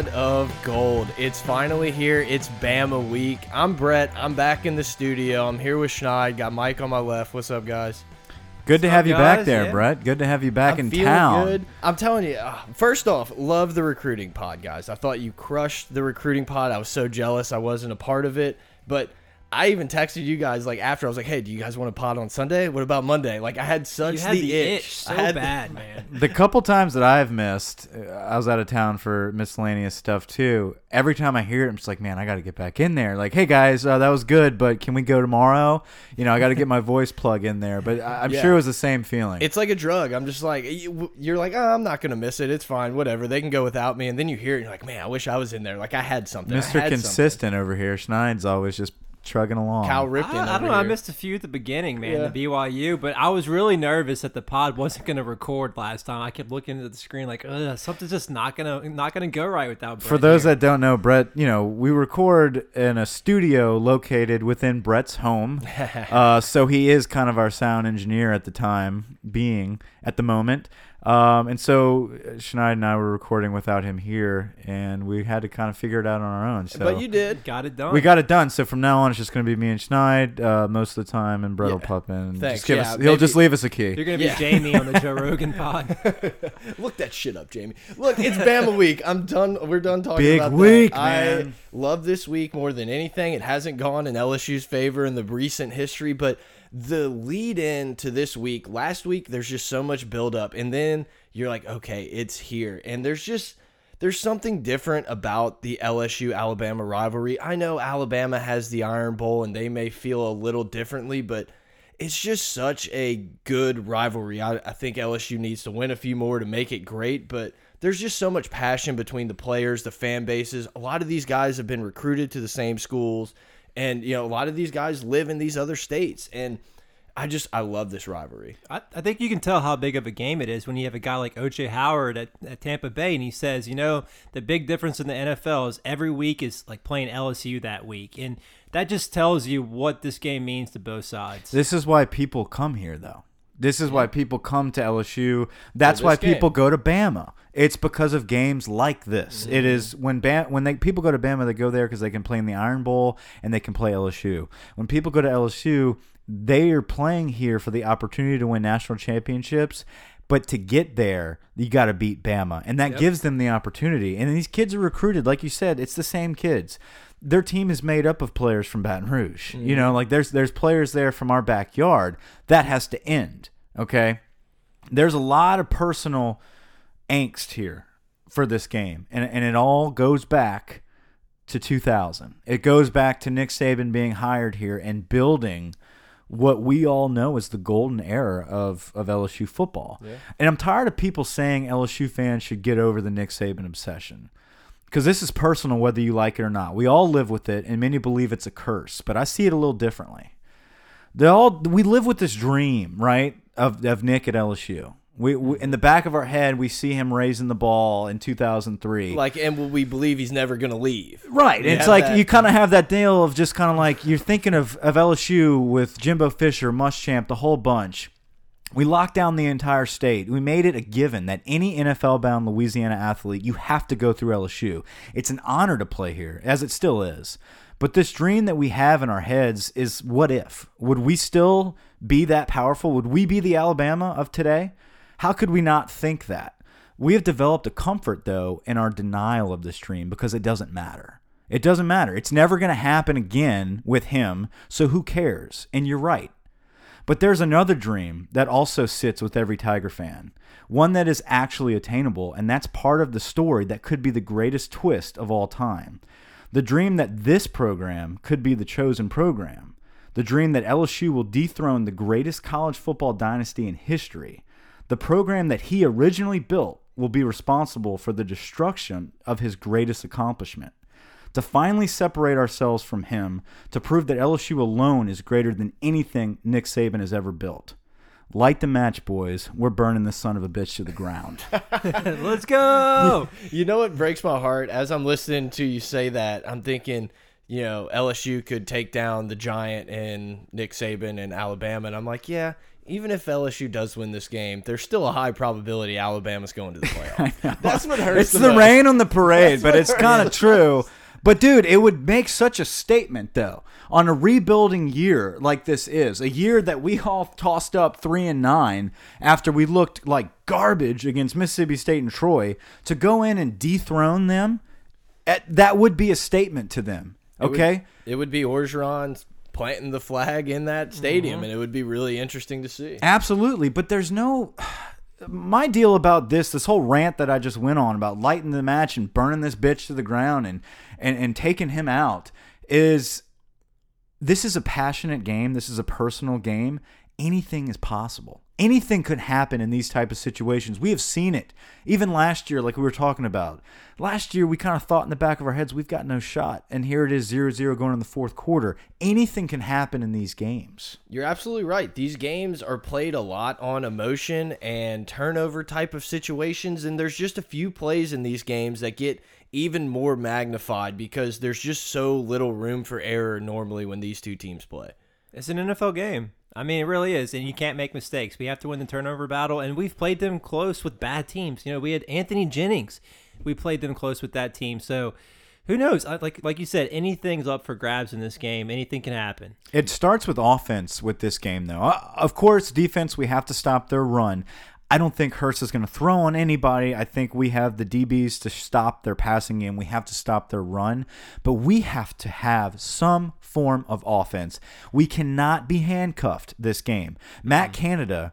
Pod of Gold. It's finally here. It's Bama week. I'm Brett. I'm back in the studio. I'm here with Schneid. Got Mike on my left. What's up, guys? Good to have up, you back there, Yeah. Brett. Good to have you back I'm in town. good. I'm telling you. uh, First off, love the recruiting pod, guys. I thought you crushed the recruiting pod. I was so jealous I wasn't a part of it, but. I even texted you guys like after I was like, "Hey, do you guys want to pod on Sunday? What about Monday?" Like I had such You had the, the itch. itch so I had the- bad, man. The couple times that I've missed, uh, I was out of town for miscellaneous stuff too. Every time I hear it, I'm just like, man, I got to get back in there. Like, hey guys, uh, that was good, but can we go tomorrow? You know, I got to get my voice plug in there. But I- I'm Yeah. sure it was the same feeling. It's like a drug. I'm just like you- you're like, oh, I'm not gonna miss it. It's fine, whatever. They can go without me. And then you hear it, and you're like, man, I wish I was in there. Like I had something. I Mr. had something. Consistent over here. Schneid's always just trugging along. Cal Ripken. I, I don't know. I missed a few at the beginning, man. Yeah. The BYU, but I was really nervous that the pod wasn't going to record last time. I kept looking at the screen like, Ugh, something's just not gonna not gonna go right without. For those here. that don't know, Brett, you know, we record in a studio located within Brett's home. uh, so he is kind of our sound engineer at the time, being at the moment. Um, and so uh, Schneid and I were recording without him here, and we had to kind of figure it out on our own. So but you did. got it done. we got it done. So from now on, it's just going to be me and Schneid uh, most of the time, and Brett will pop in. Thanks. just give Yeah, us, he'll just leave us a key. You're gonna be Yeah. Jamie on the Joe Rogan pod. Look that shit up, Jamie. Look, it's Bama week. I'm done. We're done talking Big about week, that. man. I love this week more than anything. It hasn't gone in LSU's favor in the recent history, but the lead in to this week, last week, there's just so much buildup, and then you're like, okay, it's here, and there's just there's something different about the LSU Alabama rivalry. I know Alabama has the Iron Bowl, and they may feel a little differently, but it's just such a good rivalry. I, I think LSU needs to win a few more to make it great, but there's just so much passion between the players, the fan bases. A lot of these guys have been recruited to the same schools, and you know a lot of these guys live in these other states, and I just I love this rivalry. I, I think you can tell how big of a game it is when you have a guy like OJ Howard at, at Tampa Bay, and he says, you know, the big difference in the NFL is every week is like playing LSU that week, and that just tells you what this game means to both sides. This is why people come here, though. This is why people come to LSU. That's why game. people go to Bama. It's because of games like this. It mm-hmm. is when Bam, when they people go to Bama, they go there because they can play in the Iron Bowl and they can play LSU. When people go to LSU, they are playing here for the opportunity to win national championships. But to get there, you got to beat Bama, and that gives them the opportunity. And these kids are recruited, like you said, it's the same kids. Their team is made up of players from Baton Rouge. You mm-hmm. know, like there's there's players there from our backyard. That has to end. Okay, there's a lot of personal angst here for this game, and and it all goes back to 2000. It goes back to Nick Saban being hired here and building what we all know is the golden era of, of LSU football. And I'm tired of people saying LSU fans should get over the Nick Saban obsession. Because this is personal, whether you like it or not. We all live with it, and many believe it's a curse, but I see it a little differently. They all we live with this dream, right, of of Nick at LSU. We, we in the back of our head, we see him raising the ball in 2003. Like, and we believe he's never gonna leave. Right. It's like that- you kind of have that deal of just kind of like you're thinking of, of LSU with Jimbo Fisher, Muschamp, the whole bunch. We locked down the entire state. We made it a given that any NFL bound Louisiana athlete, you have to go through LSU. It's an honor to play here, as it still is. But this dream that we have in our heads is what if? Would we still be that powerful? Would we be the Alabama of today? How could we not think that? We have developed a comfort, though, in our denial of this dream because it doesn't matter. It doesn't matter. It's never going to happen again with him, so who cares? And you're right. But there's another dream that also sits with every Tiger fan, one that is actually attainable, and that's part of the story that could be the greatest twist of all time. The dream that this program could be the chosen program. The dream that LSU will dethrone the greatest college football dynasty in history. The program that he originally built will be responsible for the destruction of his greatest accomplishment to finally separate ourselves from him, to prove that LSU alone is greater than anything Nick Saban has ever built. Light the match, boys. We're burning this son of a bitch to the ground. Let's go. You know what breaks my heart as I'm listening to you say that? I'm thinking you know, LSU could take down the giant and Nick Saban and Alabama. And I'm like, yeah, even if LSU does win this game, there's still a high probability Alabama's going to the playoff. That's what hurts. It's the, the, most. rain on the parade, That's but it's kind of true. But dude, it would make such a statement though on a rebuilding year like this is, a year that we all tossed up 3 and 9 after we looked like garbage against Mississippi State and Troy to go in and dethrone them. eh, That would be a statement to them. It would- Okay? it would be Orgeron planting the flag in that stadium, Mm-hmm. and it would be really interesting to see. Absolutely, but there's no. My deal about this, this whole rant that I just went on about lighting the match and burning this bitch to the ground and and and taking him out is this is a passionate game. This is a personal game. Anything is possible. Anything could happen in these type of situations. We have seen it. Even last year, like we were talking about. Last year, we kind of thought in the back of our heads, we've got no shot. And here it is 0-0 going in the fourth quarter. Anything can happen in these games. You're absolutely right. These games are played a lot on emotion and turnover type of situations, and there's just a few plays in these games that get even more magnified because there's just so little room for error normally when these two teams play. It's an NFL game. I mean, it really is, and you can't make mistakes. We have to win the turnover battle, and we've played them close with bad teams. You know, we had Anthony Jennings. We played them close with that team. So, who knows? Like like you said, anything's up for grabs in this game. Anything can happen. It starts with offense with this game, though. Uh, Of course, defense, we have to stop their run. I don't think Hurts is going to throw on anybody. I think we have the DBs to stop their passing game. We have to stop their run. But we have to have some form of offense. We cannot be handcuffed this game. Matt mm. Canada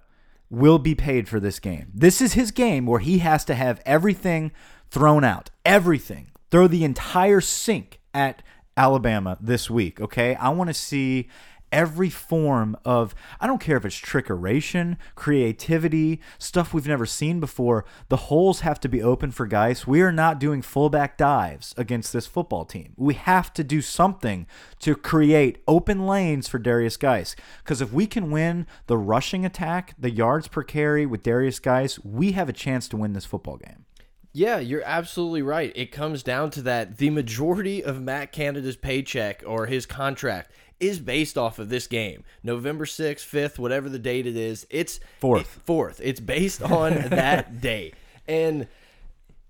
will be paid for this game. This is his game where he has to have everything thrown out. Everything. Throw the entire sink at Alabama this week, okay? I want to see every form of I don't care if it's trickeration, creativity, stuff we've never seen before. The holes have to be open for guys. We are not doing fullback dives against this football team. We have to do something to create open lanes for Darius Guice. Because if we can win the rushing attack, the yards per carry with Darius Guice, we have a chance to win this football game. Yeah, you're absolutely right. It comes down to that. The majority of Matt Canada's paycheck or his contract is based off of this game. November 6th, 5th, whatever the date it is. It's Fourth. it- fourth. It's based on that day. And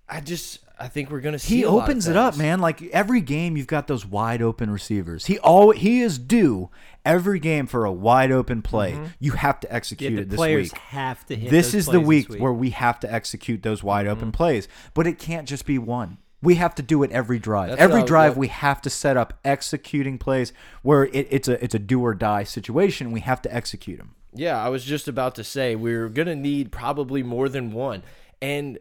I just I think we're going to see he a lot of opens it up, man. Like every game, you've got those wide open receivers. He all he is due every game for a wide open play. Mm-hmm. You have to Yeah, execute the it this players week. have to hit. This is the week, week. where we have to execute those wide open mm-hmm. plays, but it can't just be one. We have to do it every drive. That's every drive, we have to set up executing plays where it, it's a it's a do or die situation. We have to execute them. Yeah, I was just about to say we're gonna need probably more than one, and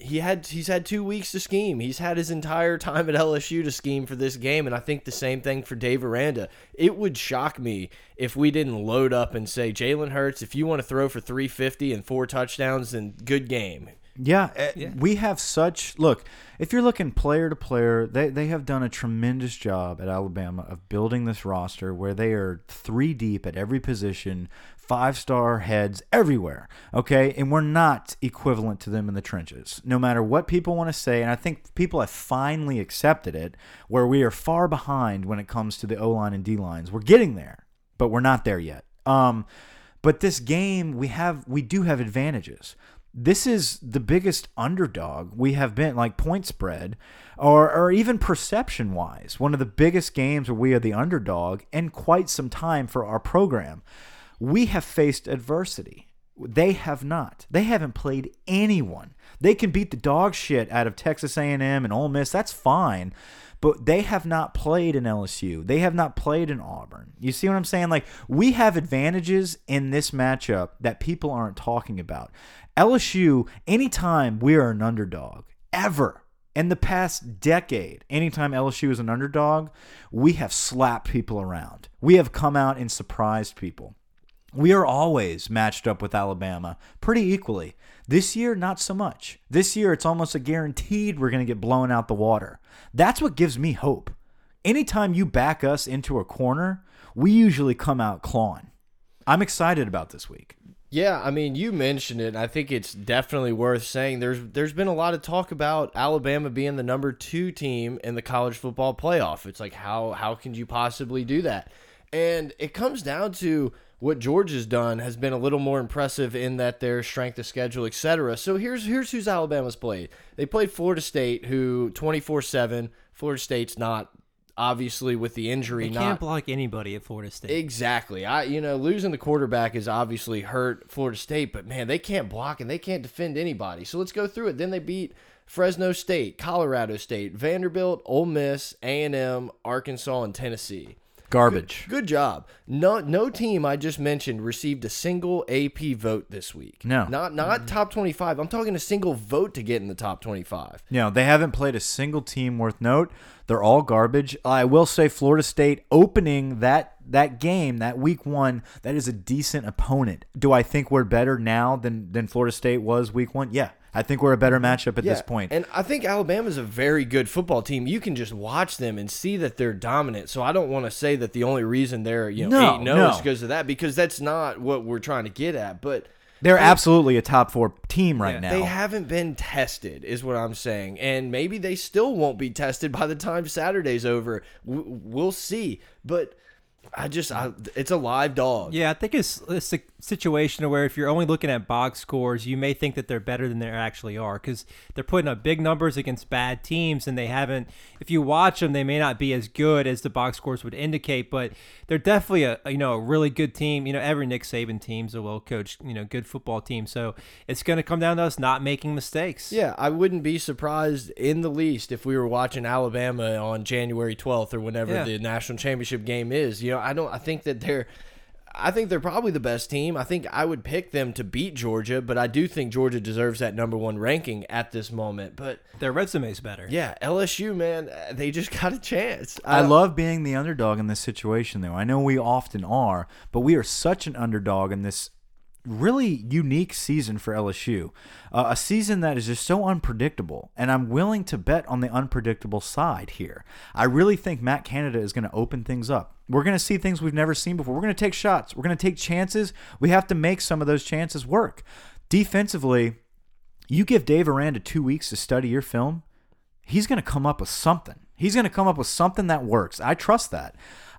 he had he's had two weeks to scheme. He's had his entire time at LSU to scheme for this game, and I think the same thing for Dave Aranda. It would shock me if we didn't load up and say Jalen Hurts, if you want to throw for 350 and four touchdowns, then good game. Yeah, eh, we have such look. If you're looking player to player, they they have done a tremendous job at Alabama of building this roster where they are three deep at every position, five star heads everywhere. Okay, and we're not equivalent to them in the trenches, no matter what people want to say. And I think people have finally accepted it, where we are far behind when it comes to the O line and D lines. We're getting there, but we're not there yet. Um, but this game, we have we do have advantages this is the biggest underdog we have been like point spread or or even perception wise one of the biggest games where we are the underdog in quite some time for our program we have faced adversity they have not they haven't played anyone they can beat the dog shit out of Texas A&M and Ole Miss that's fine but they have not played in LSU. They have not played in Auburn. You see what I'm saying? Like we have advantages in this matchup that people aren't talking about. LSU, anytime we are an underdog, ever in the past decade, anytime LSU is an underdog, we have slapped people around. We have come out and surprised people. We are always matched up with Alabama pretty equally. This year, not so much. This year, it's almost a guaranteed we're going to get blown out the water. That's what gives me hope. Anytime you back us into a corner, we usually come out clawing. I'm excited about this week. Yeah, I mean, you mentioned it. I think it's definitely worth saying. There's there's been a lot of talk about Alabama being the number two team in the college football playoff. It's like how how can you possibly do that? And it comes down to what Georgia's done has been a little more impressive in that their strength of schedule, etc. So here's here's who's Alabama's played. They played Florida State, who 24 seven. Florida State's not obviously with the injury. They not can't block anybody at Florida State. Exactly. I you know losing the quarterback is obviously hurt Florida State, but man, they can't block and they can't defend anybody. So let's go through it. Then they beat Fresno State, Colorado State, Vanderbilt, Ole Miss, A and M, Arkansas, and Tennessee. Garbage. Good job. No no team I just mentioned received a single AP vote this week. No. Not not mm-hmm. top 25. I'm talking a single vote to get in the top 25. You know, they haven't played a single team worth note. They're all garbage. I will say Florida State opening that that game, that week one, that is a decent opponent. Do I think we're better now than than Florida State was week one? Yeah. I think we're a better matchup at this point. And I think Alabama's a very good football team. You can just watch them and see that they're dominant. So I don't want to say that the only reason they're, you know, No, 8 0 no. is because of that, because that's not what we're trying to get at. But They're absolutely a top four team right Yeah, now. they haven't been tested, is what I'm saying. And maybe they still won't be tested by the time Saturday's over. We'll see. But I just, I, it's a live dog. Yeah, I think it's, it's a situation where if you're only looking at box scores, you may think that they're better than they actually are because they're putting up big numbers against bad teams, and they haven't. If you watch them, they may not be as good as the box scores would indicate, but they're definitely a you know a really good team. You know, every Nick Saban team's a well coached, you know, good football team. So it's going to come down to us not making mistakes. Yeah, I wouldn't be surprised in the least if we were watching Alabama on January 12th or whenever Yeah. the national championship game is. You know, I don't I think that they're I think they're probably the best team. I think I would pick them to beat Georgia, but I do think Georgia deserves that number 1 ranking at this moment. But Their resume's better. yeah, LSU man, uh, they just got a chance. I Uh, love being the underdog in this situation, though. I know we often are, but we are such an underdog in this really unique season for LSU. Uh, a season that is just so unpredictable, and I'm willing to bet on the unpredictable side here. I really think Matt Canada is going to open things up. We're going to see things we've never seen before. We're going to take shots. We're going to take chances. We have to make some of those chances work. Defensively, you give Dave Aranda two weeks to study your film, he's going to come up with something. He's going to come up with something that works. I trust that.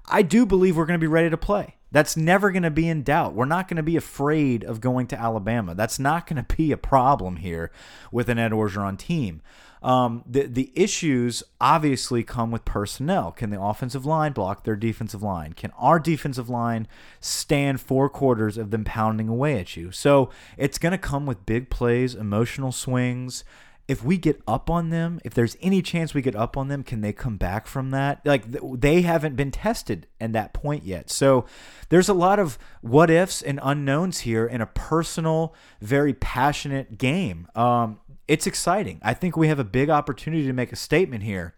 I do believe we're going to be ready to play. That's never going to be in doubt. We're not going to be afraid of going to Alabama. That's not going to be a problem here with an Ed Orgeron team. Um, the the issues obviously come with personnel. Can the offensive line block their defensive line? Can our defensive line stand four quarters of them pounding away at you? So it's going to come with big plays, emotional swings if we get up on them, if there's any chance we get up on them, can they come back from that? Like they haven't been tested at that point yet. So there's a lot of what ifs and unknowns here in a personal, very passionate game. Um, it's exciting. I think we have a big opportunity to make a statement here.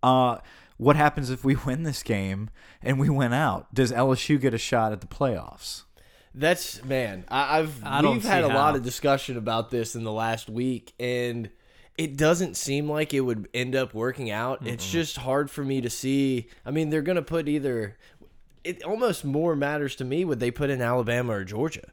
Uh, what happens if we win this game and we win out? Does LSU get a shot at the playoffs? That's man. I, I've I don't we've had a see lot of discussion about this in the last week, and it doesn't seem like it would end up working out. It's just hard for me to see. I mean, they're gonna put either. It almost more matters to me would they put in Alabama or Georgia.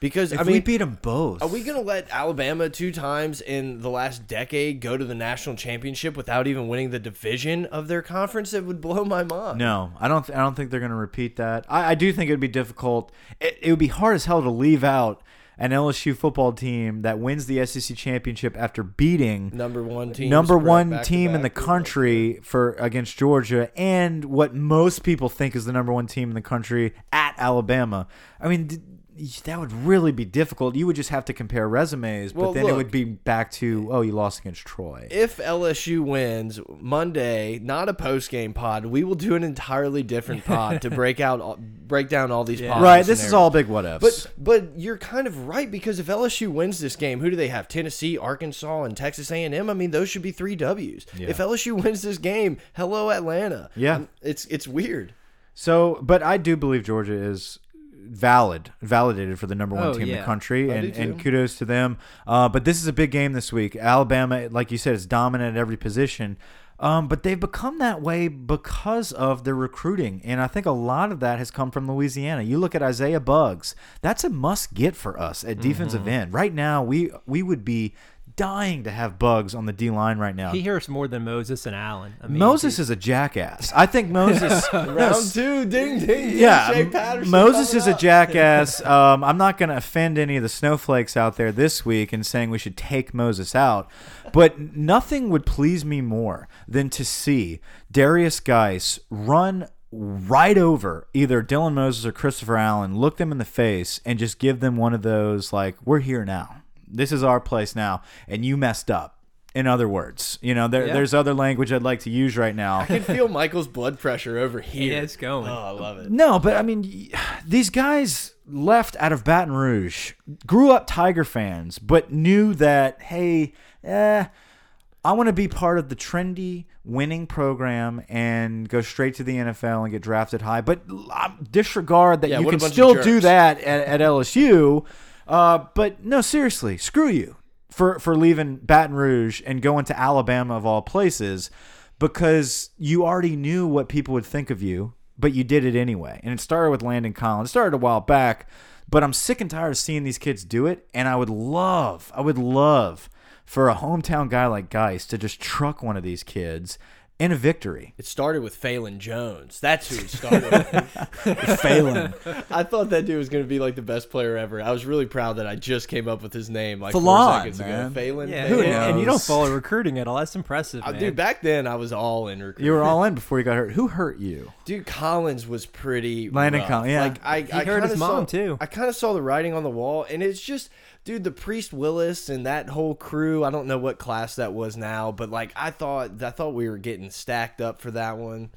Because If I mean, we beat them both, are we going to let Alabama two times in the last decade go to the national championship without even winning the division of their conference? It would blow my mind. No, I don't. I don't think they're going to repeat that. I, I do think it'd be difficult. It, it would be hard as hell to leave out an LSU football team that wins the SEC championship after beating Number one team. number one team in the back with us. country for against Georgia and what most people think is the number one team in the country at Alabama. I mean. That would really be difficult. You would just have to compare resumes, but Well, then it would be back to, oh, you lost against Troy. If LSU wins Monday, not a post game pod, we will do an entirely different pod to break out, break down all these. possible right, this is all big what ifs. But but you're kind of right because if LSU wins this game, who do they have? Tennessee, Arkansas, and Texas A&M. I mean, those should be three W's. Yeah. If LSU wins this game, hello Atlanta. Yeah. Um, it's it's weird. So, but I do believe Georgia is valid, validated for the number one Oh, team in the country, I and, and kudos to them. Uh, but this is a big game this week. Alabama, like you said, is dominant at every position. Um, but they've become that way because of their recruiting, and I think a lot of that has come from Louisiana. You look at Isaiah Buggs; that's a must get for us at defensive Mm-hmm. end. Right now, we we would be dying to have Buggs on the D line right now. He hears more than Moses and Allen. I mean, Moses is a jackass. I think Moses. no, Round two, ding ding. yeah, Moses is a jackass. Um, I'm not going to offend any of the snowflakes out there this week and saying we should take Moses out, but nothing would please me more than to see Darius Guice run right over either Dylan Moses or Christopher Allen, look them in the face, and just give them one of those like, "We're here now. This is our place now, and you messed up." In other words, you know, there, Yeah. there's other language I'd like to use right now. I can feel Michael's blood pressure over here. Yeah, it's going. Oh, I love it. No, but I mean, these guys left out of Baton Rouge, grew up Tiger fans, but knew that, hey, eh, I want to be part of the trendy winning program and go straight to the NFL and get drafted high. But uh, disregard that Yeah, you can still do that at, at LSU. Uh, but no, seriously, screw you for for leaving Baton Rouge and going to Alabama of all places because you already knew what people would think of you, but you did it anyway. And it started with Landon Collins. It started a while back, but I'm sick and tired of seeing these kids do it. And I would love, I would love for a hometown guy like Guice to just truck one of these kids in a victory. It started with Phelon Jones. That's who it started with. Phelon. I thought that dude was going to be like the best player ever. I was really proud that I just came up with his name like four Phelon, seconds man. ago. Phelon. Yeah, Who and, and you don't follow recruiting at all. That's impressive, Uh, man. dude, back then I was all in recruiting. You were all in before you got hurt. Who hurt you? Dude, Collins was pretty. Landon. Collins, yeah. Like I, I hurt his mom, saw- too. I kind of saw the writing on the wall, and it's just, dude, the Priest Willis and that whole crew. I don't know what class that was now, but like I thought, I thought we were getting stacked up for that one.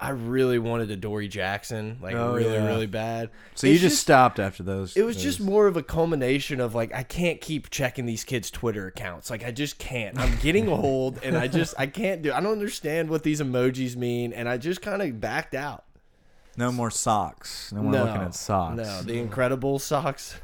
I really wanted a Dory Jackson, like Oh, really, yeah. really bad. So you It's just, stopped after those. It was those- just more of a culmination of like I can't keep checking these kids' Twitter accounts. Like I just can't. I'm getting old, and I just I can't do. I don't understand what these emojis mean, and I just kind of backed out. no more socks. No more looking at socks. No, the incredible socks.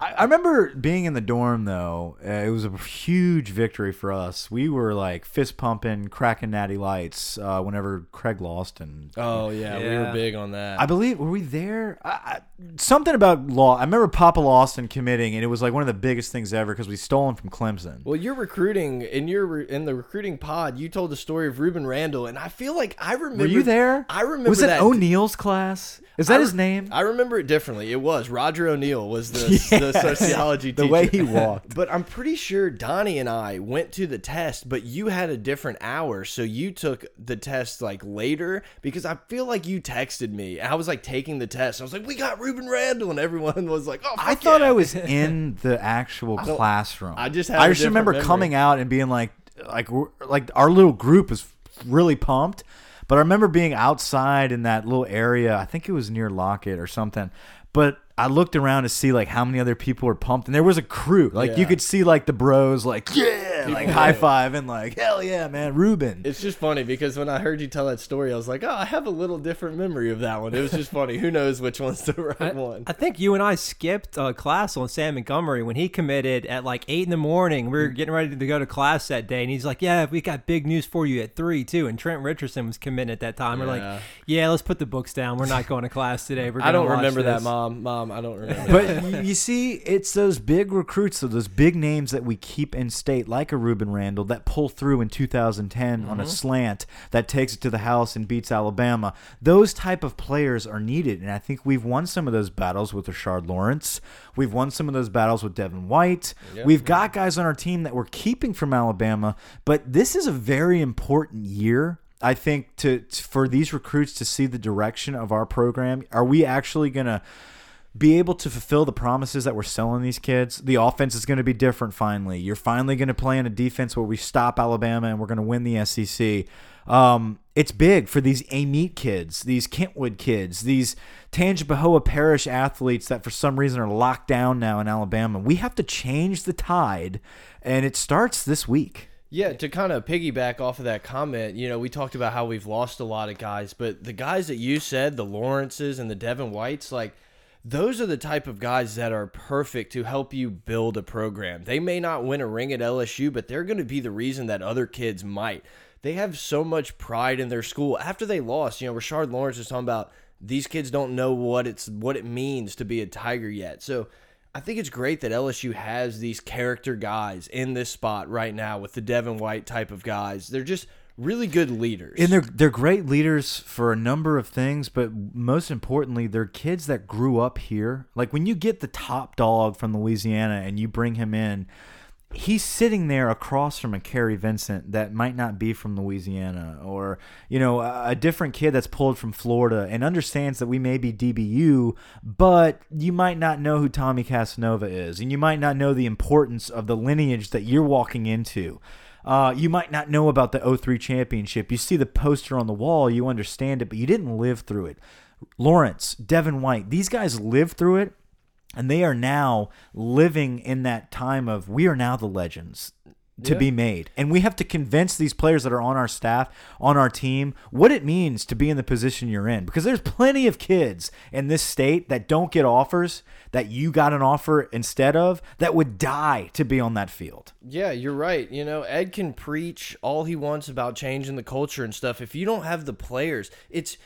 I, I remember being in the dorm though. Uh, it was a huge victory for us. We were like fist pumping, cracking natty lights uh, whenever Craig lost, and Oh yeah, we were big on that. I believe were we there? I, I, something about law. I remember Papa lost and committing, and it was like one of the biggest things ever because we stole him from Clemson. well, you're recruiting in your re- in the recruiting pod. You told the story of Reuben Randle, and I feel like I remember. Were you there? I remember Was it that. O'Neill's class? Is that I his name? I remember it differently. It was Roger O'Neill was the, the sociology the teacher. way he walked. But I'm pretty sure Donnie and I went to the test, but you had a different hour, so you took the test like later because I feel like you texted me. I was like taking the test. I was like, "We got Reuben Randle," and everyone was like, "Oh, I thought yeah." I was in the actual classroom. I just I just remember different coming out and being like, like, like our little group was really pumped. But I remember being outside in that little area. I think it was near Lockett or something. But I looked around to see like how many other people were pumped, and there was a crew. Like you could see like the bros, like yeah, like People- high five and like hell yeah, man, Reuben. It's just funny because when I heard you tell that story, I was like, "Oh, I have a little different memory of that one." It was just funny. Who knows which one's the right one? I think you and I skipped uh, class on Sam Montgomery when he committed at like eight in the morning. We were getting ready to go to class that day, and he's like, "Yeah, we got big news for you at three too." And Trent Richardson was committing at that time. We're like, "Yeah, let's put the books down. We're not going to class today. We're I gonna don't watch remember that, mom. mom. I don't remember. But you see, it's those big recruits, so those big names that we keep in state, like a Reuben Randle, that pull through in 2010 on a mm-hmm. slant that takes it to the house and beats Alabama. Those type of players are needed, and I think we've won some of those battles with Rashard Lawrence. We've won some of those battles with Devin White. We've got guys on our team that we're keeping from Alabama, but this is a very important year I think to, to for these recruits to see the direction of our program. Are we actually gonna be able to fulfill the promises that we're selling these kids? The offense is going to be different. Finally, you're finally going to play in a defense where we stop Alabama and we're going to win the SEC. Um, it's big for these Amite kids, these Kentwood kids, these Tangipahoa Parish athletes that for some reason are locked down now in Alabama. We have to change the tide, and it starts this week. Yeah, to kind of piggyback off of that comment, you know, we talked about how we've lost a lot of guys, but the guys that you said, the Lawrences and the Devin Whites, like those are the type of guys that are perfect to help you build a program. They may not win a ring at LSU, but they're going to be the reason that other kids might. they have so much pride in their school. After they lost, you know, Rashard Lawrence was talking about these kids don't know what it's what it means to be a Tiger yet. So I think it's great that LSU has these character guys in this spot right now with the Devin White type of guys. They're just really good leaders. And they're they're great leaders for a number of things, but most importantly, they're kids that grew up here. Like when you get the top dog from Louisiana and you bring him in, he's sitting there across from a Kary Vincent that might not be from Louisiana, or you know, a, a different kid that's pulled from Florida and understands that we may be DBU, but you might not know who Tommy Casanova is, and you might not know the importance of the lineage that you're walking into. Uh, you might not know about the 03 championship. You see the poster on the wall, you understand it, but you didn't live through it. Lawrence, Devin White, these guys lived through it, and they are now living in that time of we are now the legends to Yeah. be made. And we have to convince these players that are on our staff, on our team, what it means to be in the position you're in. Because there's plenty of kids in this state that don't get offers that you got an offer instead of that would die to be on that field. Yeah, you're right. You know, Ed can preach all he wants about changing the culture and stuff. If you don't have the players, it's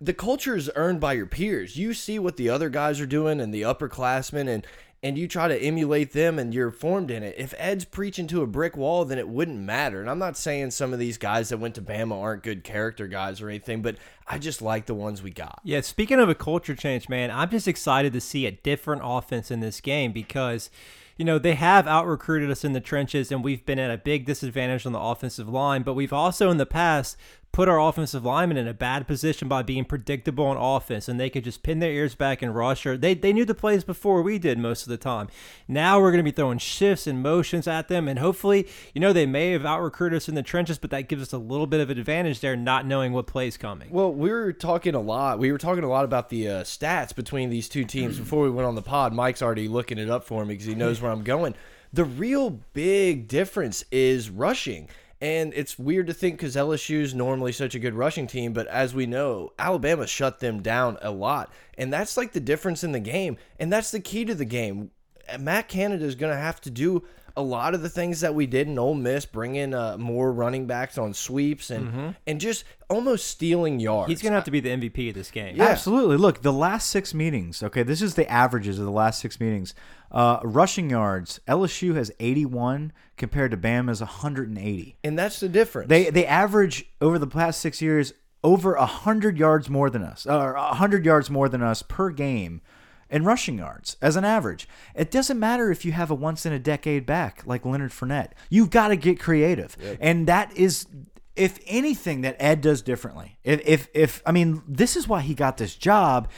the culture is earned by your peers. You see what the other guys are doing and the upperclassmen and and you try to emulate them and you're formed in it. If Ed's preaching to a brick wall, then it wouldn't matter. And I'm not saying some of these guys that went to Bama aren't good character guys or anything, but I just like the ones we got. Yeah, speaking of a culture change, man, I'm just excited to see a different offense in this game because, you know, they have out recruited us in the trenches and we've been at a big disadvantage on the offensive line, but we've also in the past put our offensive linemen in a bad position by being predictable on offense and they could just pin their ears back and rush or they, they knew the plays before we did most of the time. Now we're going to be throwing shifts and motions at them and hopefully, you know, they may have out recruited us in the trenches, but that gives us a little bit of an advantage there not knowing what play's coming. Well, we were talking a lot. We were talking a lot about the uh, stats between these two teams before we went on the pod. Mike's already looking it up for me because he knows where I'm going. The real big difference is rushing. And it's weird to think because LSU is normally such a good rushing team, but as we know, Alabama shut them down a lot. And that's like the difference in the game. And that's the key to the game. Matt Canada is going to have to do a lot of the things that we did in Ole Miss, bring in uh, more running backs on sweeps and and just almost stealing yards. He's going to have to be the MVP of this game. Yeah. Absolutely. Look, the last six meetings, okay, this is the averages of the last six meetings. Uh, rushing yards, LSU has 81 compared to Bama's 180. and that's the difference. They they average over the past six years over 100 yards more than us, or 100 yards more than us per game in rushing yards as an average. It doesn't matter if you have a once in a decade back like Leonard Fournette. You've got to get creative. And that is if anything that Ed does differently. If if if I mean, this is why he got this job.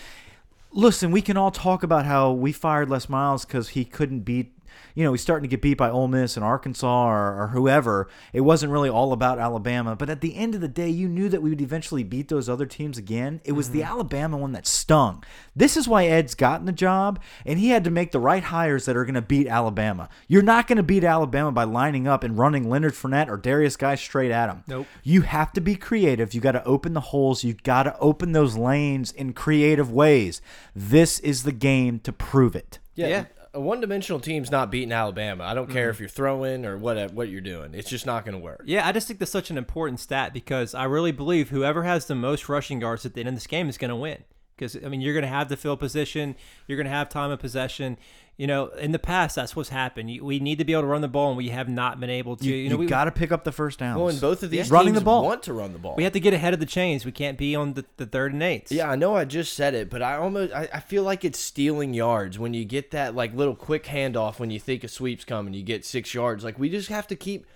Listen, we can all talk about how we fired Les Miles because he couldn't beat you know, he's starting to get beat by Ole Miss and Arkansas or, or whoever. It wasn't really all about Alabama, but at the end of the day, you knew that we would eventually beat those other teams again. It was the mm-hmm. Alabama one that stung. This is why Ed's gotten the job, and he had to make the right hires that are going to beat Alabama. You're not going to beat Alabama by lining up and running Leonard Fournette or Darius Guice straight at him. Nope. You have to be creative. You got to open the holes. You got to open those lanes in creative ways. This is the game to prove it. yeah, Yeah. A one-dimensional team's not beating Alabama. I don't care Mm-hmm. if you're throwing or what what you're doing. It's just not going to work. Yeah, I just think that's such an important stat because I really believe whoever has the most rushing yards at the end of this game is going to win. Because I mean, you're going to have the field position, you're going to have time of possession. You know, in the past, that's what's happened. We need to be able to run the ball, and we have not been able to. You, You, know, we got to pick up the first downs. Well, and both of these Running teams the ball. want to run the ball. we have to get ahead of the chains. We can't be on the, the third and eights. Yeah, I know I just said it, but I almost I, I feel like it's stealing yards when you get that like little quick handoff when you think a sweep's coming, you get six yards. Like we just have to keep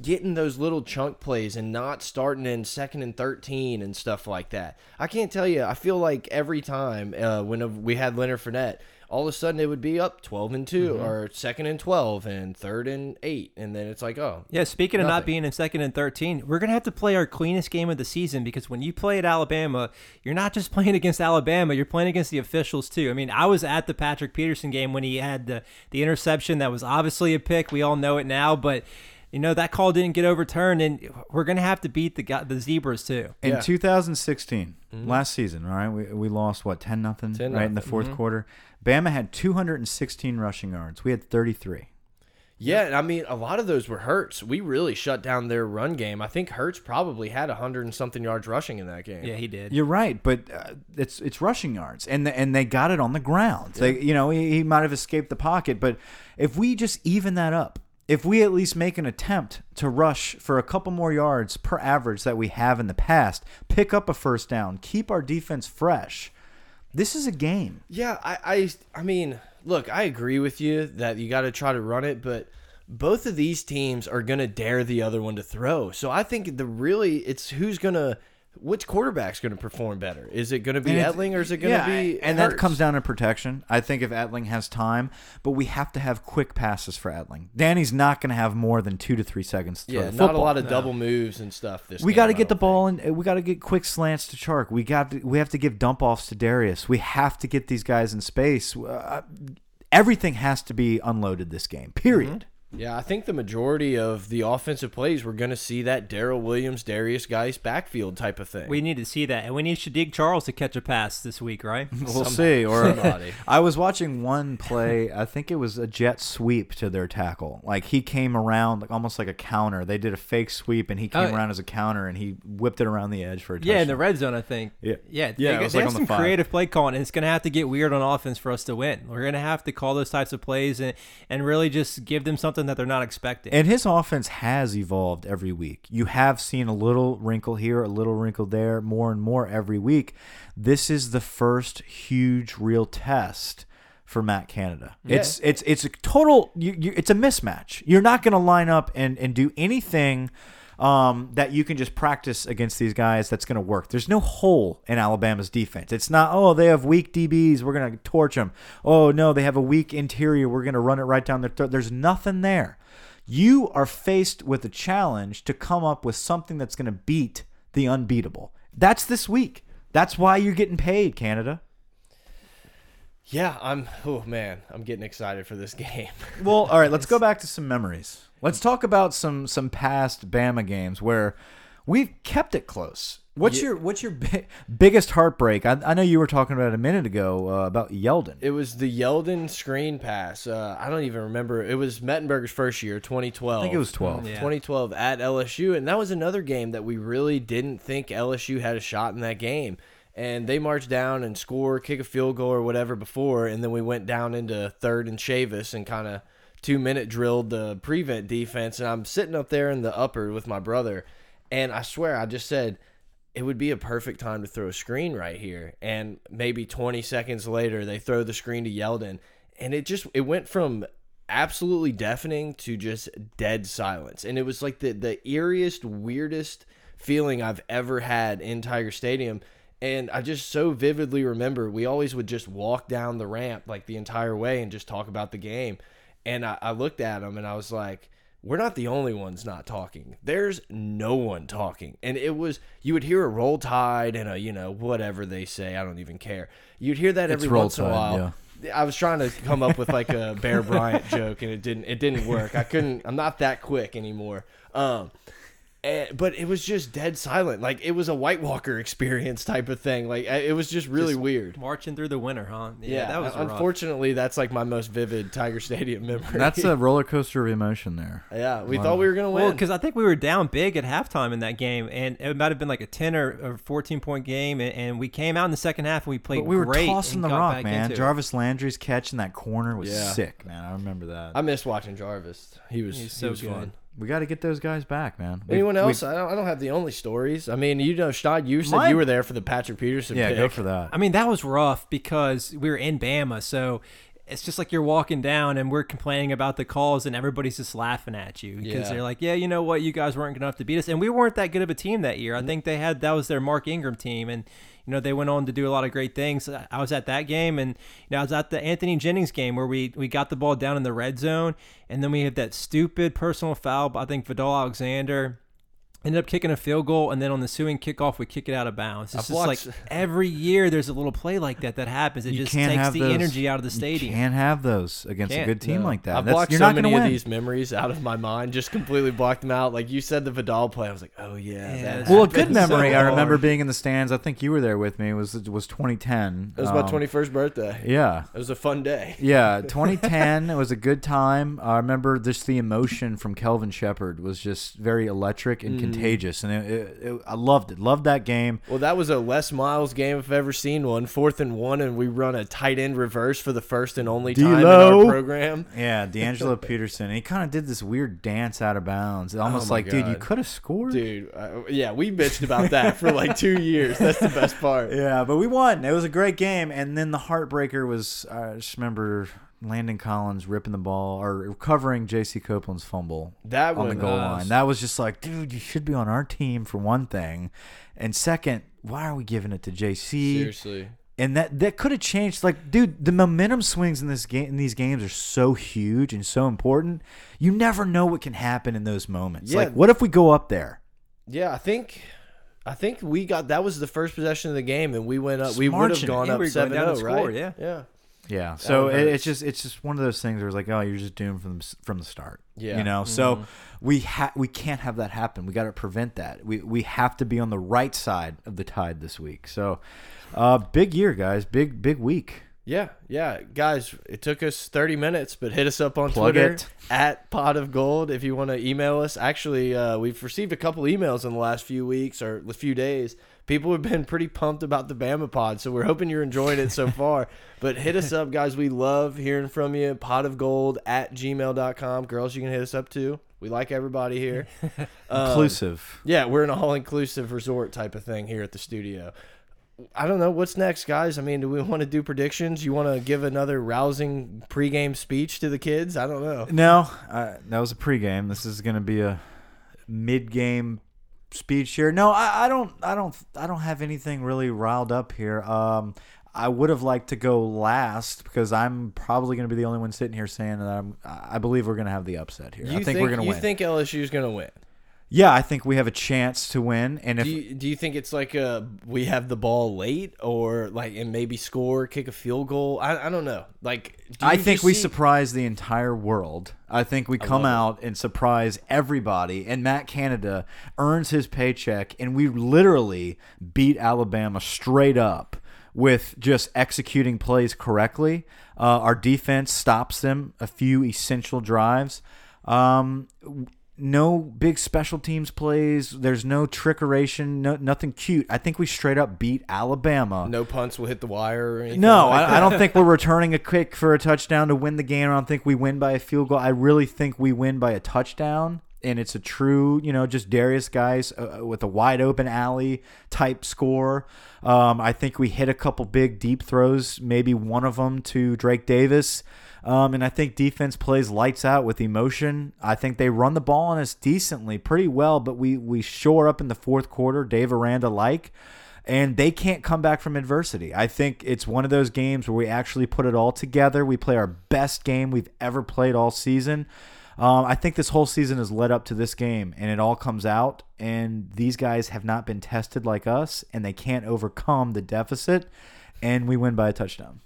getting those little chunk plays and not starting in second and 13 and stuff like that. I can't tell you, I feel like every time uh, when we had Leonard Fournette, all of a sudden it would be up 12 and 2 mm-hmm. or second and 12 and third and 8 and then it's like, oh. Yeah, speaking of not being in second and 13, we're going to have to play our cleanest game of the season because when you play at Alabama, you're not just playing against Alabama, you're playing against the officials too. I mean, I was at the Patrick Peterson game when he had the, the interception that was obviously a pick. We all know it now, but you know that call didn't get overturned and we're going to have to beat the the Zebras too. in Yeah. 2016, mm-hmm. last season, all right, we, we lost what 10 nothing 10 right in the nothing. 4th mm-hmm. quarter. Bama had 216 rushing yards. We had 33. Yeah, and I mean, a lot of those were Hurts. We really shut down their run game. I think Hurts probably had hundred and something yards rushing in that game. Yeah, he did. You're right, but uh, it's it's rushing yards, and the, and they got it on the ground. They, you know, he, he might have escaped the pocket, but if we just even that up, if we at least make an attempt to rush for a couple more yards per average that we have in the past, pick up a first down, keep our defense fresh, this is a game. Yeah, I, I, I mean, look, I agree with you that you got to try to run it, but both of these teams are going to dare the other one to throw. So I think the really it's who's going to which quarterback's going to perform better? Is it going to be And Etling or is it going to yeah, be and that comes down to protection. I think if Etling has time, but we have to have quick passes for Etling. Danny's not going to have more than two to three seconds to throw Yeah, not a lot of double moves and stuff. This we got to get the ball and we got to get quick slants to Chark. We got to, we have to give dump offs to Darius. We have to get these guys in space. Uh, everything has to be unloaded this game. Period. Yeah, I think the majority of the offensive plays we're going to see that Darrel Williams, Darius Guice backfield type of thing. We need to see that, and we need Shadig Charles to catch a pass this week, right? We'll see. Or. I was watching one play. I think it was a jet sweep to their tackle. Like he came around, like almost like a counter. They did a fake sweep, and he came Oh, around as a counter, and he whipped it around the edge for a touchdown. Yeah, in the red zone, I think. Yeah. yeah, Yeah, They, it was they like have on the some five. creative play calling, and it's going to have to get weird on offense for us to win. We're going to have to call those types of plays and and really just give them something that they're not expecting. And his offense has evolved every week. You have seen a little wrinkle here, a little wrinkle there, more and more every week. This is the first huge real test for Matt Canada. It's it's it's a total you, you, it's a mismatch. You're not going to line up and and do anything um, that you can just practice against these guys that's going to work. There's no hole in Alabama's defense. It's not, oh, they have weak DBs. We're going to torch them. Oh, no, they have a weak interior. We're going to run it right down their throat. There's nothing there. You are faced with a challenge to come up with something that's going to beat the unbeatable. That's this week. That's why you're getting paid, Canada. Yeah, I'm. Oh man, I'm getting excited for this game. Well, all right, let's go back to some memories. Let's talk about some some past Bama games where we've kept it close. What's your what's your bi biggest heartbreak? I, I know you were talking about it a minute ago uh, about Yeldon. It was the Yeldon screen pass. Uh, I don't even remember. It was Mettenberger's first year, 2012. I think it was 12. Yeah. 2012 at LSU, and that was another game that we really didn't think LSU had a shot in that game. And they marched down and score, kick a field goal or whatever before, and then we went down into third and Chavis and kind of two minute drilled the prevent defense. And I'm sitting up there in the upper with my brother, and I swear I just said it would be a perfect time to throw a screen right here. And maybe 20 seconds later, they throw the screen to Yeldon, and it just it went from absolutely deafening to just dead silence. And it was like the the eeriest, weirdest feeling I've ever had in Tiger Stadium. And I just so vividly remember we always would just walk down the ramp like the entire way and just talk about the game. And I, I looked at him and I was like, we're not the only ones not talking. There's no one talking. And it was, you would hear a roll tide and a, you know, whatever they say. I don't even care. You'd hear that It's every once in a while. I was trying to come up with like a Bear Bryant joke and it didn't, it didn't work. I couldn't, I'm not that quick anymore. Um, and, but it was just dead silent. Like it was a White Walker experience type of thing. Like it was just really weird. Marching through the winter, huh? Yeah, that was rough. unfortunately that's like my most vivid Tiger Stadium memory. That's a roller coaster of emotion there. yeah. We thought we were gonna Well, win. because I think we were down big at halftime in that game, and it might have been like a ten or, or fourteen point game, and, and we came out in the second half and we played. But we were great tossing the rock, man. Jarvis Landry's catch in that corner was Yeah. sick, man. I remember that. I miss watching Jarvis. He was He's he so was good. fun. We got to get those guys back, man. We- Anyone else? I don't. I don't have the only stories. I mean, you know, Stod, you said Mine- you were there for the Patrick Peterson. yeah, pick. go for that. I mean, that was rough because we were in Bama, so it's just like you're walking down and we're complaining about the calls and everybody's just laughing at you because Yeah. they're like, yeah, you know what, you guys weren't good enough to beat us, and we weren't that good of a team that year. I think they had that was their Mark Ingram team, and you know they went on to do a lot of great things. I was at that game, and you know I was at the Anthony Jennings game where we we got the ball down in the red zone, and then we had that stupid personal foul. I think Vadal Alexander ended up kicking a field goal, and then on the suing kickoff, we kick it out of bounds. It's I've just watched- like every year there's a little play like that that happens. It You just takes the those. energy out of the stadium. You can't have those against a Can't, good team No. like that. I've That's- blocked you're so not many gonna of these memories out of my mind, just completely blocked them out. Like you said, the Vadal play, I was like, oh yeah. Yeah, that Well, a happened good so memory. I remember being in the stands. I think you were there with me. It was it was 2010. It was my Um, 21st birthday. Yeah. It was a fun day. Yeah, 2010. it was a good time. I remember just the emotion from Kelvin Sheppard was just very electric and contagious, and it, it, it, I loved it. Loved that game. Well, that was a Les Miles game if I've ever seen one. Fourth and one, and we run a tight end reverse for the first and only time in our program. Yeah, DeAngelo Peterson. He kind of did this weird dance out of bounds. Almost Oh like, dude, you could have scored. Dude, uh, yeah, we bitched about that for like two years. That's the best part. Yeah, but we won. It was a great game. And then the heartbreaker was I just remember Landon Collins ripping the ball or recovering J.C. Copeland's fumble That on the goal line. That was just like, dude, you should be on our team for one thing, and second, why are we giving it to J.C. Seriously. And that that could have changed. Like, dude, the momentum swings in this game in these games are so huge and so important. You never know what can happen in those moments. Yeah. Like, what if we go up there? Yeah, I think I think we got that was the first possession of the game and we went up we would have gone up we were going 7 down 0, to right? score, yeah. Yeah. Yeah. So it, it's just it's just one of those things where it's like, oh, you're just doomed from the, from the start. Yeah. Mm-hmm. You know. So we ha we can't have that happen. We got to prevent that. We we have to be on the right side of the tide this week. So, uh, big year, guys. Big big week. Yeah, yeah, guys. It took us thirty minutes, but hit us up on Plug Twitter it. at Pot of Gold if you want to email us. Actually, uh, we've received a couple emails in the last few weeks or a few days. People have been pretty pumped about the Bama Pod, so we're hoping you're enjoying it so far. But hit us up, guys. We love hearing from you. Pot of Gold at gmail.com. Girls, you can hit us up too. We like everybody here. Um, Inclusive. yeah, we're an all inclusive resort type of thing here at the studio. I don't know what's next, guys. I mean, do we want to do predictions? You want to give another rousing pregame speech to the kids? I don't know. No, uh, that was a pregame. This is going to be a mid-game speech here. No, I, I don't. I don't. I don't have anything really riled up here. Um, I would have liked to go last because I'm probably going to be the only one sitting here saying that I'm. I believe we're going to have the upset here. You I think, we're going to win. you think LSU is going to win? Yeah, I think we have a chance to win. And if Do you, do you think it's like a we have the ball late or like and maybe score, kick a field goal? I, I don't know. Like do I think we see- surprise the entire world. I think we come out and surprise everybody. And Matt Canada earns his paycheck, and we literally beat Alabama straight up with just executing plays correctly. Uh, our defense stops them a few essential drives. Um, no big special teams plays. There's no trickeration. No nothing cute. I think we straight up beat Alabama. no punts will hit the wire or anything. No, like I, I don't think we're returning a kick for a touchdown to win the game. I don't think we win by a field goal. I really think we win by a touchdown, and it's a true, you know, just Darius Guice uh, with a wide open alley type score. Um, I think we hit a couple big deep throws, maybe one of them to Drake Davis. Um, and I think defense plays lights out with emotion. I think they run the ball on us decently, pretty well, but we we shore up in the fourth quarter, Dave Aranda like and they can't come back from adversity. I think it's one of those games where we actually put it all together. We play our best game we've ever played all season. Um, I think this whole season has led up to this game, and it all comes out. And these guys have not been tested like us, and they can't overcome the deficit. And we win by a touchdown.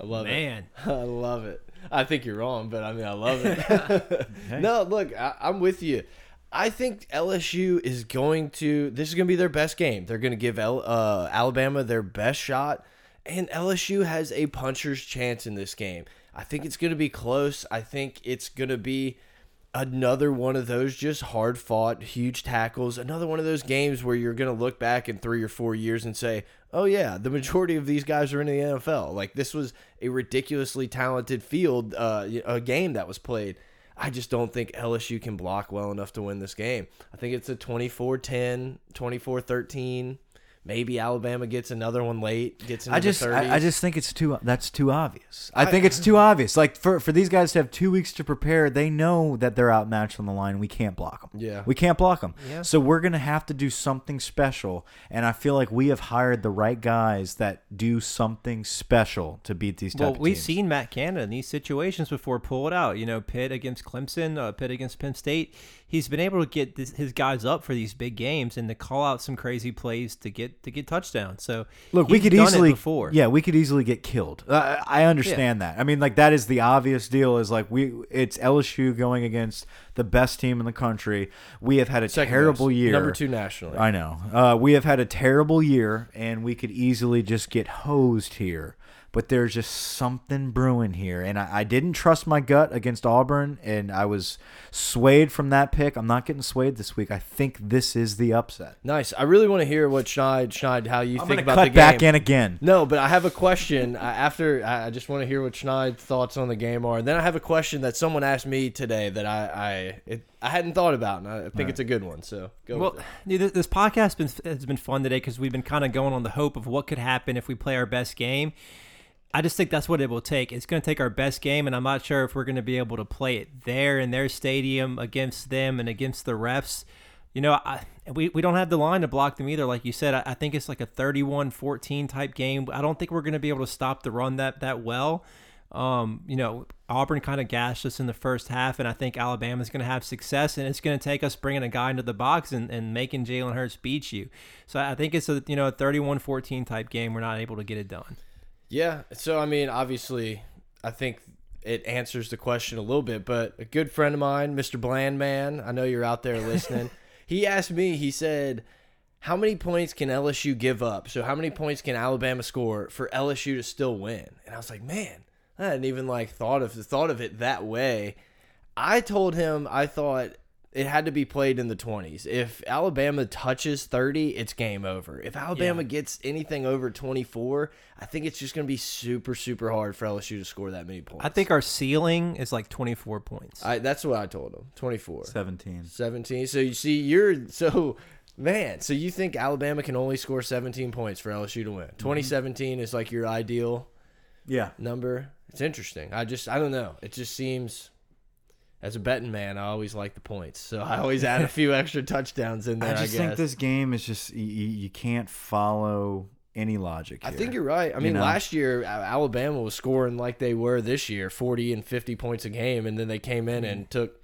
I love it. Man, I love it. I think you're wrong, but I mean, I love it. No, look, I, I'm with you. I think LSU is going to. This is going to be their best game. They're going to give L, uh, Alabama their best shot, and LSU has a puncher's chance in this game. I think it's going to be close. I think it's going to be another one of those just hard fought, huge tackles. Another one of those games where you're going to look back in three or four years and say, oh, yeah, the majority of these guys are in the NFL. Like, this was a ridiculously talented field, uh, a game that was played. I just don't think LSU can block well enough to win this game. I think it's a 24 10, 24 13, maybe Alabama gets another one late, gets into I just, the 30s. I, I just think it's too. That's too obvious. I, think it's too obvious. Like for for these guys to have two weeks to prepare, they know that they're outmatched on the line. We can't block them. Yeah. we can't block them. Yeah. So we're gonna have to do something special, and I feel like we have hired the right guys that do something special to beat these. Well, we've teams. seen Matt Canada in these situations before pull it out. You know, Pitt against Clemson, uh, Pitt against Penn State. He's been able to get this, his guys up for these big games and to call out some crazy plays to get to get touchdowns. So Look, we could done it easily before. Yeah, we could easily get killed. Uh, I understand that. I mean, like that is the obvious deal. Is like we it's LSU going against the best team in the country. We have had a Second terrible best. year. number two nationally. I know. Uh, we have had a terrible year, and we could easily just get hosed here. But there's just something brewing here, and I, I didn't trust my gut against Auburn, and I was swayed from that pick. I'm not getting swayed this week. I think this is the upset. Nice. I really want to hear what Schneid, Schneid, how you I'm think gonna about cut the game. back in again. No, but I have a question. After I I just want to hear what Schneid's thoughts on the game are. And then I have a question that someone asked me today that I I it, I hadn't thought about, and I think it's a good one. So go. Well, with it. dude, this- this podcast has been, has been fun today because we've been kind of going on the hope of what could happen if we play our best game. I just think that's what it will take. It's going to take our best game, and I'm not sure if we're going to be able to play it there in their stadium against them and against the refs. You know, I, we, we don't have the line to block them either. Like you said, I, I think it's like a 31 14 type game. I don't think we're going to be able to stop the run that, that well. Um, you know, Auburn kind of gashed us in the first half, and I think Alabama's going to have success, and it's going to take us bringing a guy into the box and, and making Jalen Hurts beat you. So I think it's a you know a 31-14 type game. We're not able to get it done. Yeah. So I mean, obviously, I think it answers the question a little bit. But a good friend of mine, Mr. Blandman, I know you're out there listening. he asked me. He said, "How many points can LSU give up? So how many points can Alabama score for LSU to still win?" And I was like, "Man, I hadn't even like thought of thought of it that way." I told him I thought it had to be played in the 20s. If Alabama touches 30, it's game over. If Alabama Yeah. gets anything over 24, I think it's just going to be super, super hard for LSU to score that many points. I think our ceiling is like 24 points. I, that's what I told him 24. 17. 17. So you see, you're so. Man, so you think Alabama can only score 17 points for LSU to win? Mm-hmm. 2017 is like your ideal Yeah. number. It's interesting. I just, I don't know. It just seems, as a betting man, I always like the points. So I always add a few extra touchdowns in there. I I, just guess. think this game is just you, you can't follow any logic. I think you're right. I mean, know? last year Alabama was scoring like they were this year, 40 and 50 points a game, and then they came in and mm. took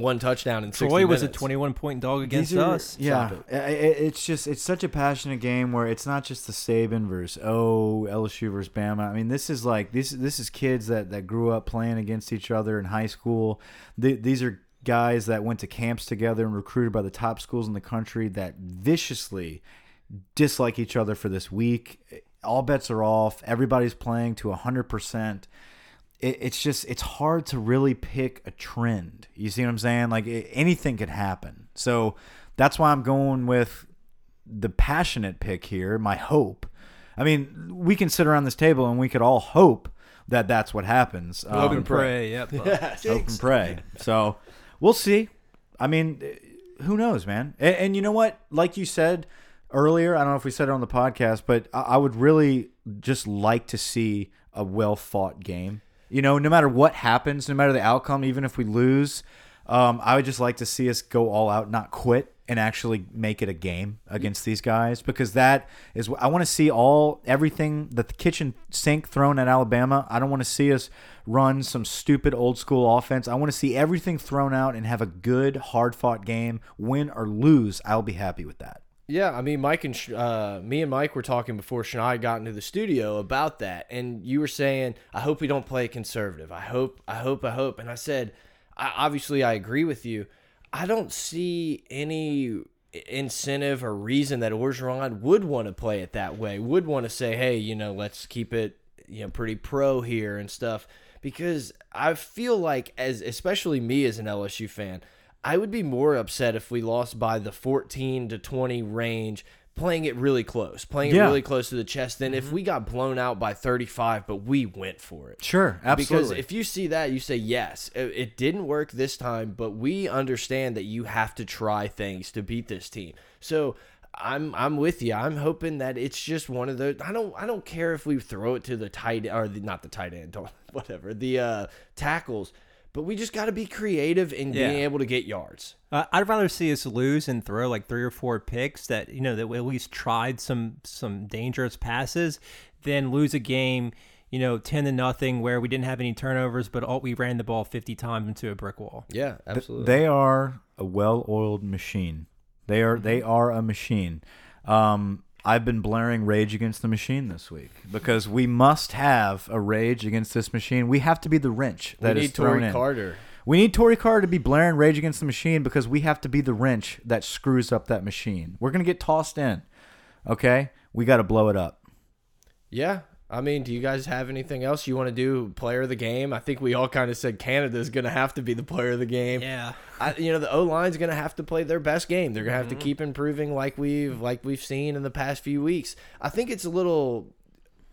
one touchdown in 60 Troy was a 21 point dog against are- us. Yeah, Stop I- I- it's just it's such a passionate game where it's not just the Saban versus oh LSU versus Bama. I mean, this is like this this is kids that that grew up playing against each other in high school. Th these are guys that went to camps together and recruited by the top schools in the country that viciously dislike each other for this week. All bets are off. Everybody's playing to hundred percent it, it's just it's hard to really pick a trend. You see what I'm saying? Like it, anything could happen. So that's why I'm going with the passionate pick here. My hope. I mean, we can sit around this table and we could all hope that that's what happens. Hope Um, and pray. Yep. hope and pray. So we'll see. I mean, who knows, man? And, and you know what? Like you said earlier, I don't know if we said it on the podcast, but I, I would really just like to see a well fought game. You know, no matter what happens, no matter the outcome, even if we lose, um, I would just like to see us go all out, not quit, and actually make it a game against these guys because that is what I want to see all everything that the kitchen sink thrown at Alabama. I don't want to see us run some stupid old school offense. I want to see everything thrown out and have a good hard fought game, win or lose. I'll be happy with that. Yeah, I mean, Mike and uh, me and Mike were talking before Shania got into the studio about that, and you were saying, "I hope we don't play conservative. I hope, I hope, I hope." And I said, I, "Obviously, I agree with you. I don't see any incentive or reason that Orgeron would want to play it that way. Would want to say, hey, you know, let's keep it, you know, pretty pro here and stuff." Because I feel like, as especially me as an LSU fan, I would be more upset if we lost by the 14 to 20 range, playing it really close, playing it really close to the chest, than if we got blown out by 35, but we went for it. Sure, absolutely. Because if you see that, you say, yes, it, it didn't work this time, but we understand that you have to try things to beat this team. So I'm I'm with you. I'm hoping that it's just one of those. I don't I don't care if we throw it to the tight or the, not the tight end, don't, whatever the uh, tackles, but we just got to be creative in Yeah. being able to get yards. Uh, I'd rather see us lose and throw like three or four picks that you know that we at least tried some some dangerous passes, than lose a game, you know, ten to nothing where we didn't have any turnovers, but all, we ran the ball fifty times into a brick wall. Yeah, absolutely. They are a well-oiled machine. They are they are a machine. Um, I've been blaring Rage Against the Machine this week because we must have a Rage Against this machine. We have to be the wrench we that is need thrown Tory in. Carter. We need Tory Carter to be blaring Rage Against the Machine because we have to be the wrench that screws up that machine. We're gonna get tossed in. Okay, we got to blow it up. Yeah. I mean, do you guys have anything else you want to do? Player of the game? I think we all kind of said Canada's going to have to be the player of the game. Yeah, I, you know, the O line's going to have to play their best game. They're going to have Mm-hmm. to keep improving, like we've like we've seen in the past few weeks. I think it's a little.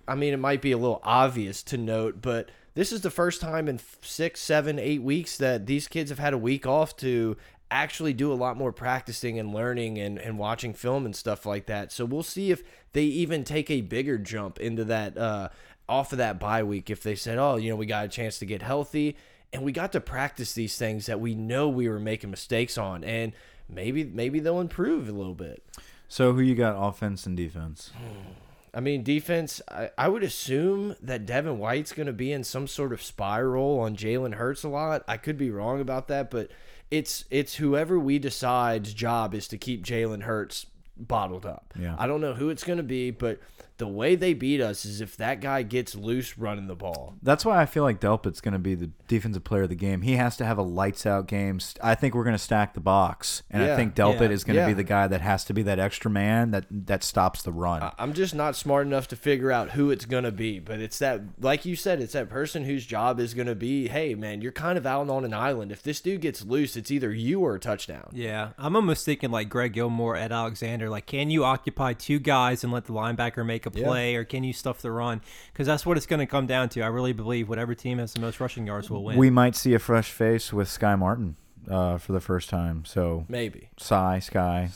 I mean, it might be a little obvious to note, but this is the first time in six, seven, eight weeks that these kids have had a week off to actually do a lot more practicing and learning and, and watching film and stuff like that. So we'll see if they even take a bigger jump into that uh, off of that bye week. If they said, oh, you know, we got a chance to get healthy and we got to practice these things that we know we were making mistakes on, and maybe maybe they'll improve a little bit. So who you got offense and defense? I mean, defense, I, I would assume that Devin White's going to be in some sort of spiral on Jalen Hurts a lot. I could be wrong about that, but it's it's whoever we decide's job is to keep Jalen Hurts bottled up. Yeah. I don't know who it's going to be, but the way they beat us is if that guy gets loose running the ball. That's why I feel like Delpit's going to be the defensive player of the game. He has to have a lights out game. I think we're going to stack the box, and I think Delpit Yeah. is going to be the guy that has to be that extra man that that stops the run. I- I'm just not smart enough to figure out who it's going to be, but it's that, like you said, it's that person whose job is going to be, hey, man, you're kind of out on an island. If this dude gets loose, it's either you or a touchdown. yeah. I'm almost thinking like Greg Gilmore Ed Alexander. Like, can you occupy two guys and let the linebacker make a Yeah. play, or can you stuff the run? Because that's what it's going to come down to. I really believe whatever team has the most rushing yards will win. we might see a fresh face with Sky Martin uh, for the first time. So Maybe. Cy Sky,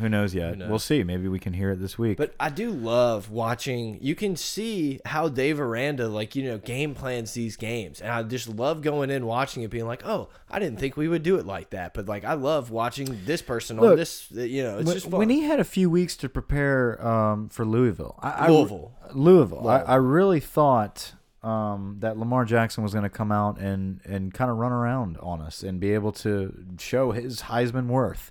who knows yet? knows? We'll see. Maybe we can hear it this week. But I do love watching. You can see how Dave Aranda, like you know, game plans these games, and I just love going in watching it, being like, "Oh, I didn't think we would do it like that." But like, I love watching this person on this. You know, it's when, just fun. when he had a few weeks to prepare um, for Louisville, I, I- Louisville. Louisville, I, I really thought um, that Lamar Jackson was going to come out and and kind of run around on us and be able to show his Heisman worth.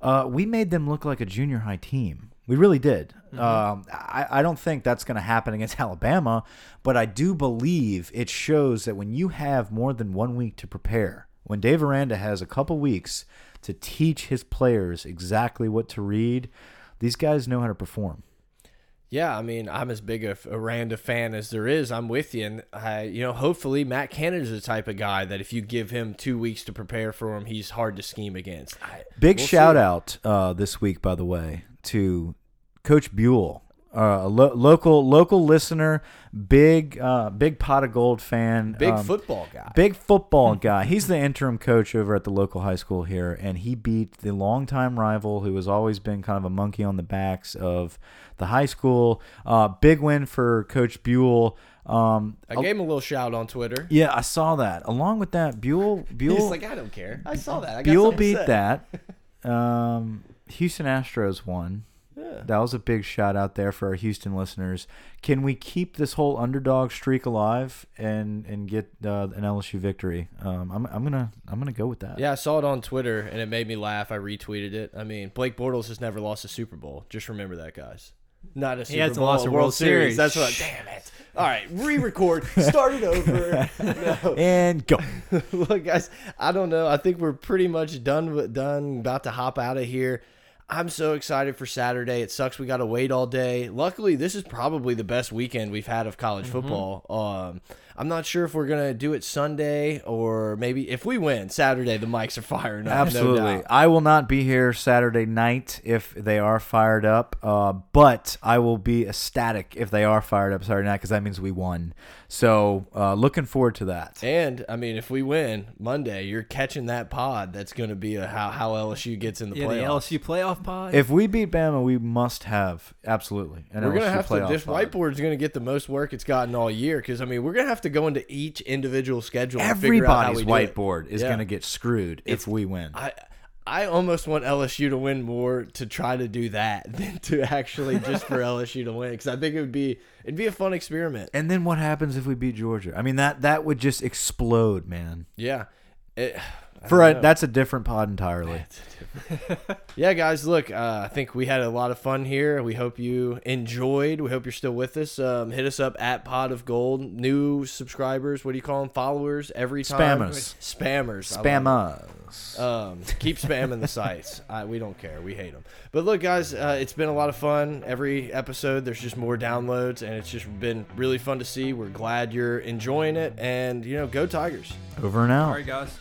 Uh, we made them look like a junior high team. We really did. Um, I, I don't think that's going to happen against Alabama, but I do believe it shows that when you have more than one week to prepare, when Dave Aranda has a couple weeks to teach his players exactly what to read, these guys know how to perform. Yeah, I mean, I'm as big a Aranda fan as there is. I'm with you, and I, you know, hopefully Matt Canada's the type of guy that if you give him two weeks to prepare for him, he's hard to scheme against. I, Big we'll shout see. out uh, this week, by the way, to Coach Buell, uh, a lo local local listener, big uh, big pot of gold fan, Big um, football guy. Big football guy. He's the interim coach over at the local high school here, and he beat the longtime rival who has always been kind of a monkey on the backs of the high school. Uh, big win for Coach Buell. Um, I gave him a little shout on Twitter. yeah, I saw that. Along with that, Buell Buell He's like, I don't care. I saw that. I got Buell beat say." that. Um, Houston Astros won. Yeah. That was a big shout out there for our Houston listeners. Can we keep this whole underdog streak alive and and get uh, an LSU victory? Um, I'm I'm gonna I'm gonna go with that. Yeah, I saw it on Twitter and it made me laugh. I retweeted it. I mean, Blake Bortles has never lost a Super Bowl. Just remember that, guys. Not a Super hasn't Bowl, lost a World Series. That's what. Damn it! All right, re-record. Start it over. No. And go. Look, guys, I don't know. I think we're pretty much done. with- Done. About to hop out of here. I'm so excited for Saturday. It sucks we got to wait all day. Luckily, this is probably the best weekend we've had of college football. Um, I'm not sure if we're gonna do it Sunday or maybe if we win Saturday, the mics are firing up. Absolutely. doubt. I will not be here Saturday night if they are fired up, uh, but I will be ecstatic if they are fired up Saturday night because that means we won. So uh, looking forward to that. And I mean, if we win Monday, you're catching that pod. That's going to be a how how LSU gets in the yeah, the. LSU playoff playoff pod. If we beat Bama, we must have absolutely. An we're gonna have to. This pod. whiteboard's gonna get the most work it's gotten all year because I mean we're gonna have to go into each individual schedule. and figure out how Everybody's we do it. whiteboard is Yeah. going to get screwed if we win. I I almost want LSU to win more to try to do that than to actually just for LSU to win because I think it would be it'd be a fun experiment. and then what happens if we beat Georgia? I mean that that would just explode, man. Yeah. It, For a, that's a different pod entirely. yeah, guys. Look, uh, I think we had a lot of fun here. We hope you enjoyed. We hope you're still with us. Um, hit us up at Pod of Gold. New subscribers. What do you call them? Followers every time. Spammers. Spammers. I love it. Spam us. Um, keep spamming the sites. I, we don't care. We hate them. But look, guys, uh, it's been a lot of fun. Every episode, there's just more downloads, and it's just been really fun to see. We're glad you're enjoying it, and you know, go Tigers. Over and out. All right, guys.